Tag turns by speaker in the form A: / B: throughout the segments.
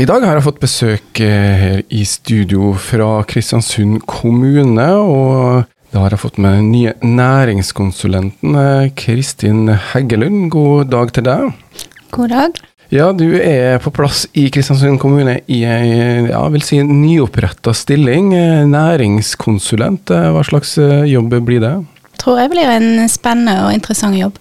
A: I dag har jeg fått besøk eh, her i studio fra Kristiansund kommune. Og da har jeg fått med den nye næringskonsulenten eh, Kristin Heggelund. God dag til deg.
B: God dag.
A: Ja, du er på plass i Kristiansund kommune i ei ja, vil si nyoppretta stilling. eh, Næringskonsulent. Hva slags jobb blir det?
B: Tror jeg blir en spennende og interessant jobb.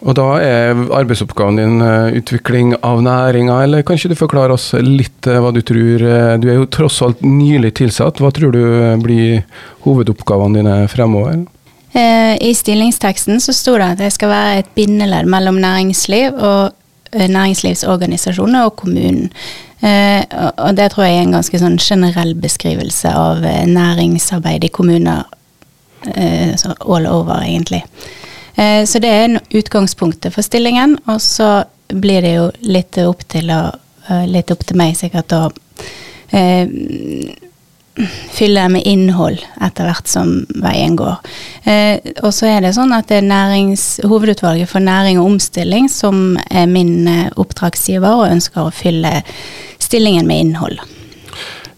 A: Og da er arbeidsoppgaven din eh, utvikling av næringa, eller kan ikke du forklare oss litt eh, hva du tror eh, Du er jo tross alt nylig tilsatt. Hva tror du blir hovedoppgavene dine fremover?
B: I stillingsteksten så sto det at jeg skal være et bindeledd mellom næringsliv og næringslivsorganisasjoner og kommunen. Og- det tror jeg er en ganske sånn generell beskrivelse av næringsarbeid i kommuner all over, egentlig. Eh, så det er utgangspunktet for stillingen, og så blir det jo litt opp til, å, eh, litt opp til meg sikkert å eh, fylle med innhold etter hvert som veien går. Eh, og så er det sånn at det er nærings, Hovedutvalget for næring og omstilling som er min oppdragsgiver, og ønsker å fylle stillingen med innhold.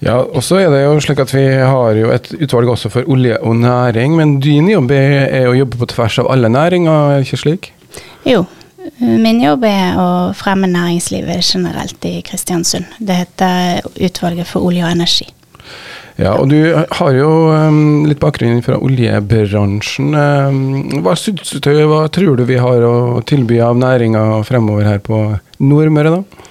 A: Ja, og så er det jo slik at vi har jo et utvalg også for olje og næring, men din jobb er å jobbe på tvers av alle næringer, er det ikke slik?
B: Jo, min jobb er å fremme næringslivet generelt i Kristiansund. Det heter Utvalget for olje og energi.
A: Ja, og du har jo um, litt bakgrunn fra oljebransjen. Um, hva, syns du, hva tror du vi har å tilby av næringer fremover her på Nordmøre, da?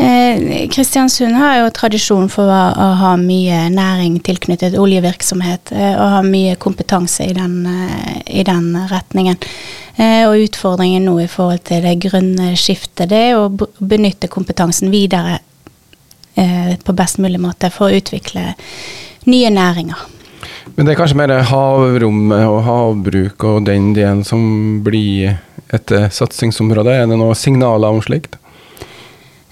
B: Eh, Kristiansund har jo tradisjon for å, ha mye næring tilknyttet oljevirksomhet, eh, og ha mye kompetanse i den, eh, i den retningen. Og utfordringen nå i forhold til det grønne skiftet, det er å benytte kompetansen videre på best mulig måte for å utvikle nye næringer.
A: Men det er kanskje mer havrom og havbruk og den delen som blir et satsingsområde? Er det noen signaler om slikt?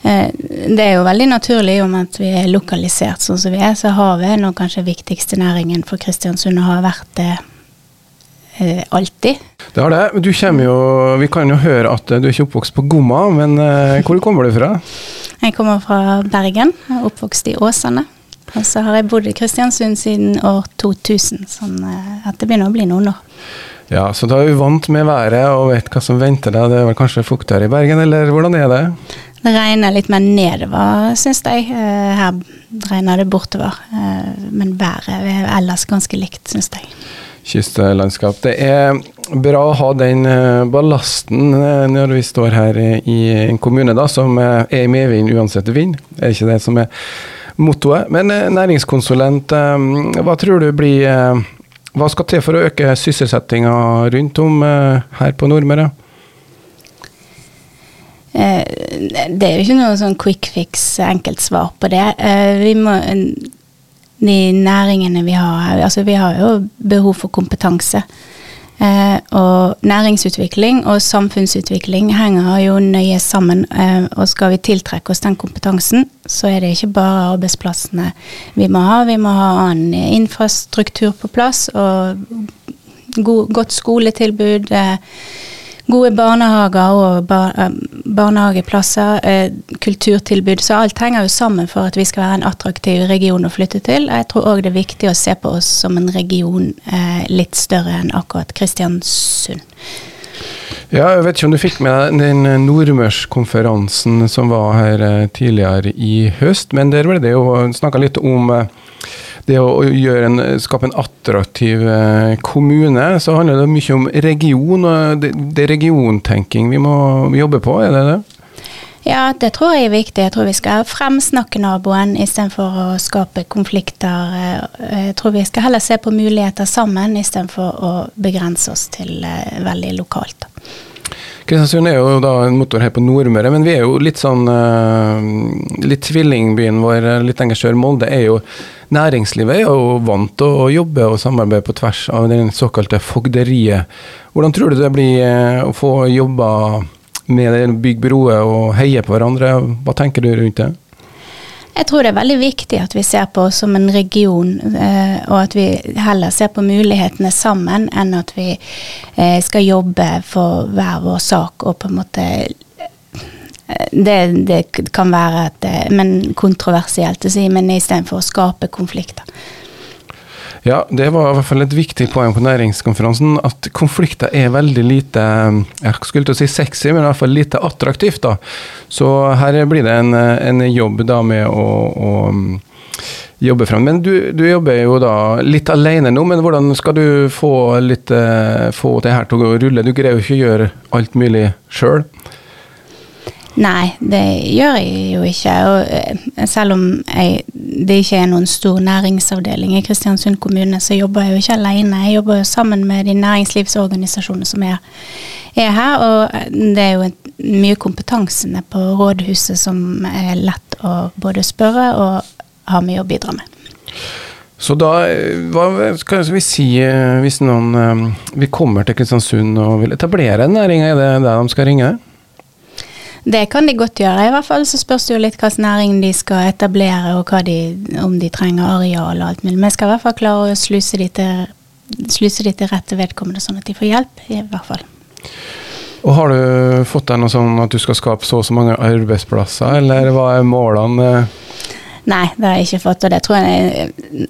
B: Eh, Det er jo veldig naturlig om at vi er lokalisert sånn som vi er, så havet er nå kanskje viktigste næringen for Kristiansund og har vært det eh, alltid.
A: Det har det. Du kommer jo, vi kan jo høre at eh, du er ikke oppvokst på Gomma, men eh, hvor kommer du fra?
B: Jeg kommer fra Bergen, er oppvokst i Åsane. Og så har jeg bodd i Kristiansund siden år 2000, sånn at det begynner å bli noen år.
A: Ja, Så da er du vant med været og vet hva som venter deg. Det er vel kanskje fuktigere i Bergen, eller hvordan er det?
B: Det regner litt mer nedover, syns jeg. Eh, Her regner det bortover. Eh, Men været er ellers ganske likt, syns jeg.
A: Kystlandskap. Det er bra å ha den eh, ballasten når vi står her i- en kommune da, som er i medvind uansett vind. Er ikke det som er mottoet? Men næringskonsulent, hva tror du blir Hva skal til for å øke sysselsettinga rundt om her på Nordmøre?
B: Eh, Det er jo ikke noe sånn quick fix, enkelt svar på det. Eh, Vi må, de næringene vi har altså vi har jo behov for kompetanse. Eh, og næringsutvikling og samfunnsutvikling henger jo nøye sammen. Og skal vi tiltrekke oss den kompetansen, så er det ikke bare arbeidsplassene vi må ha. Vi må ha annen infrastruktur på plass og godt skoletilbud. Eh, gode barnehager og bar, eh, barnehageplasser, eh, kulturtilbud. Så alt henger jo sammen for at vi skal være en attraktiv region å flytte til. Jeg tror òg det er viktig å se på oss som en region eh, litt større enn akkurat Kristiansund.
A: Ja, jeg vet ikke om du fikk med deg den nordmørskonferansen som var her tidligere i høst, men der ble det jo snakka litt om det å en, skape en attraktiv eh, kommune. Så handler det mye om region, og det, det er regiontenking vi må jobbe på, er det det?
B: Ja, det tror jeg er viktig. Jeg tror vi skal fremsnakke naboen istedenfor å skape konflikter. Eh, Jeg tror vi skal heller se på muligheter sammen istedenfor å begrense oss til eh, veldig lokalt.
A: Kristiansund er jo da en motor her på Nordmøre, men vi er jo litt sånn eh, Litt tvillingbyen vår, eh, litt lenger sør, Molde, er jo Næringslivet er jo vant til å jobbe og samarbeide på tvers av den såkalte fogderiet. Hvordan tror du det blir eh, å få jobba med det, bygge broer og heie på hverandre? Hva tenker du rundt det?
B: Jeg tror det er veldig viktig at vi ser på oss som en region, eh, og at vi heller ser på mulighetene sammen, enn at vi eh, skal jobbe for hver vår sak og på en måte det, det kan være et men kontroversielt å si, men istedenfor å skape konflikter.
A: Ja, det var i hvert fall et viktig poeng på næringskonferansen, at konflikter er veldig lite jeg skulle til å si sexy, men i hvert fall lite attraktivt. da. Så her blir det en, en jobb da med å, å jobbe fram. Men du, du, jobber jo da litt alene nå, men hvordan skal du få, litt, få det her til å rulle? Du greier jo ikke å gjøre alt mulig sjøl.
B: Nei, det gjør jeg jo ikke. Og eh, selv om jeg, det ikke er noen stor næringsavdeling i Kristiansund kommune, så jobber jeg jo ikke alene. Jeg jobber jo sammen med de næringslivsorganisasjonene som er, er her. Og det er jo mye kompetanse på rådhuset som er lett å både spørre og ha mye å bidra med.
A: Så da, hva skal vi si eh, hvis noen eh, vi kommer til Kristiansund og vil etablere en næring, er det der de skal ringe?
B: Det kan de godt gjøre. I hvert fall så spørs det jo litt hvilken næring de skal etablere, og de, om de trenger areal og alt mulig. Men jeg skal i hvert fall klare å sluse de til, sluse de til rette vedkommende, sånn at de får hjelp, i hvert fall.
A: Og Har du fått deg noe sånn at du skal skape så og så mange arbeidsplasser, eller hva er målene?
B: Nei, det har jeg ikke fått, og det tror jeg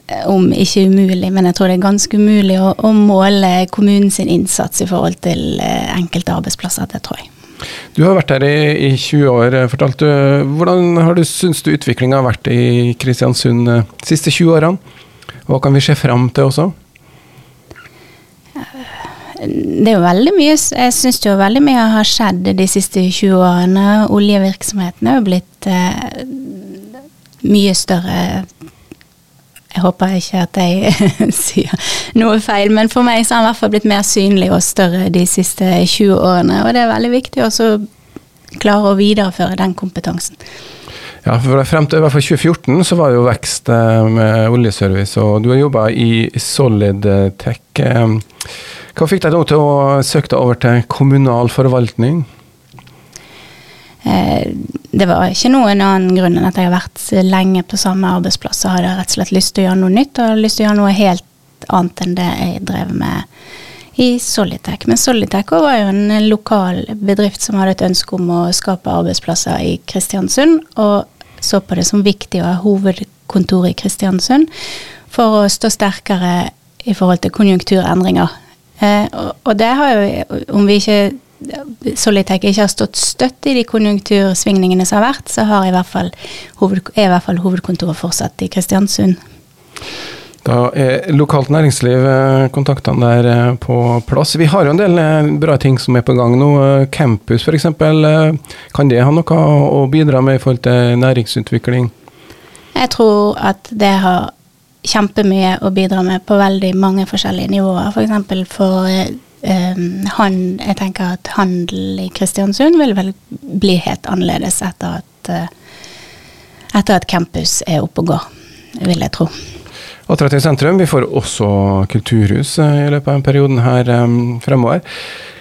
B: er om ikke umulig, men jeg tror det er ganske umulig å, å måle kommunens innsats i forhold til eh, enkelte arbeidsplasser. Det tror jeg.
A: Du har vært her i, i 20 år. fortalte du, Hvordan har du syns du utviklinga har vært i Kristiansund de eh, siste 20 årene? Hva kan vi se fram til også?
B: Det er jo veldig mye Jeg syns jo veldig mye har skjedd de siste 20 årene. Oljevirksomheten er jo blitt eh, mye større jeg håper ikke at jeg sier noe feil, men for meg så har han i hvert fall blitt mer synlig og større de siste 20 årene. Og det er veldig viktig å klare å videreføre den kompetansen.
A: Ja, for Frem til i hvert fall 2014 så var det jo vekst eh, med oljeservice, og du har jobba i Solid Tech. Eh, hva fikk deg da til å søke deg over til kommunal forvaltning?
B: Det var ikke noen annen grunn enn at jeg har vært lenge på samme arbeidsplass og hadde rett og slett lyst til å gjøre noe nytt og lyst til å gjøre noe helt annet enn det jeg drev med i Solitech. Men Solitech var jo en lokal bedrift som hadde et ønske om å skape arbeidsplasser i Kristiansund, og så på det som viktig å ha hovedkontor i Kristiansund for å stå sterkere i forhold til konjunkturendringer. Eh, og det har jo, om vi ikke Solitech ikke har stått støtt i de konjunktursvingningene som har vært, så har i hvert fall hoved, er i hvert fall hovedkontoret fortsatt i Kristiansund.
A: Da er lokalt næringsliv eh, kontaktene der eh, på plass. Vi har jo en del eh, bra ting som er på gang nå. Campus f.eks. Kan det ha noe å bidra med i forhold til næringsutvikling?
B: Jeg tror at det har kjempemye å bidra med på veldig mange forskjellige nivåer. F.eks. For, for um, han, jeg tenker at handel i Kristiansund vil vel bli helt annerledes etter at, uh, etter at campus er oppe og går, vil jeg tro.
A: Attraktivt sentrum. Vi får også kulturhus eh, i løpet av perioden her um, fremover.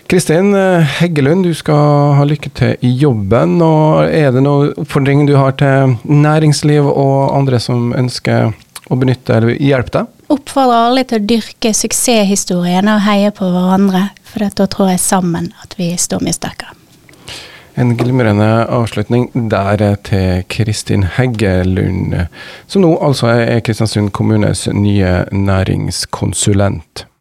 A: Kristin Heggelund, du skal ha lykke til i jobben. og Er det noen oppfordring du har til næringsliv og andre som ønsker å benytte eller hjelpe deg?
B: Oppfordrer alle til å dyrke suksesshistoriene og heie på hverandre, for da tror jeg sammen at vi står mye sterkere.
A: En glimrende avslutning der til Kristin Heggelund, som nå altså er Kristiansund kommunes nye næringskonsulent.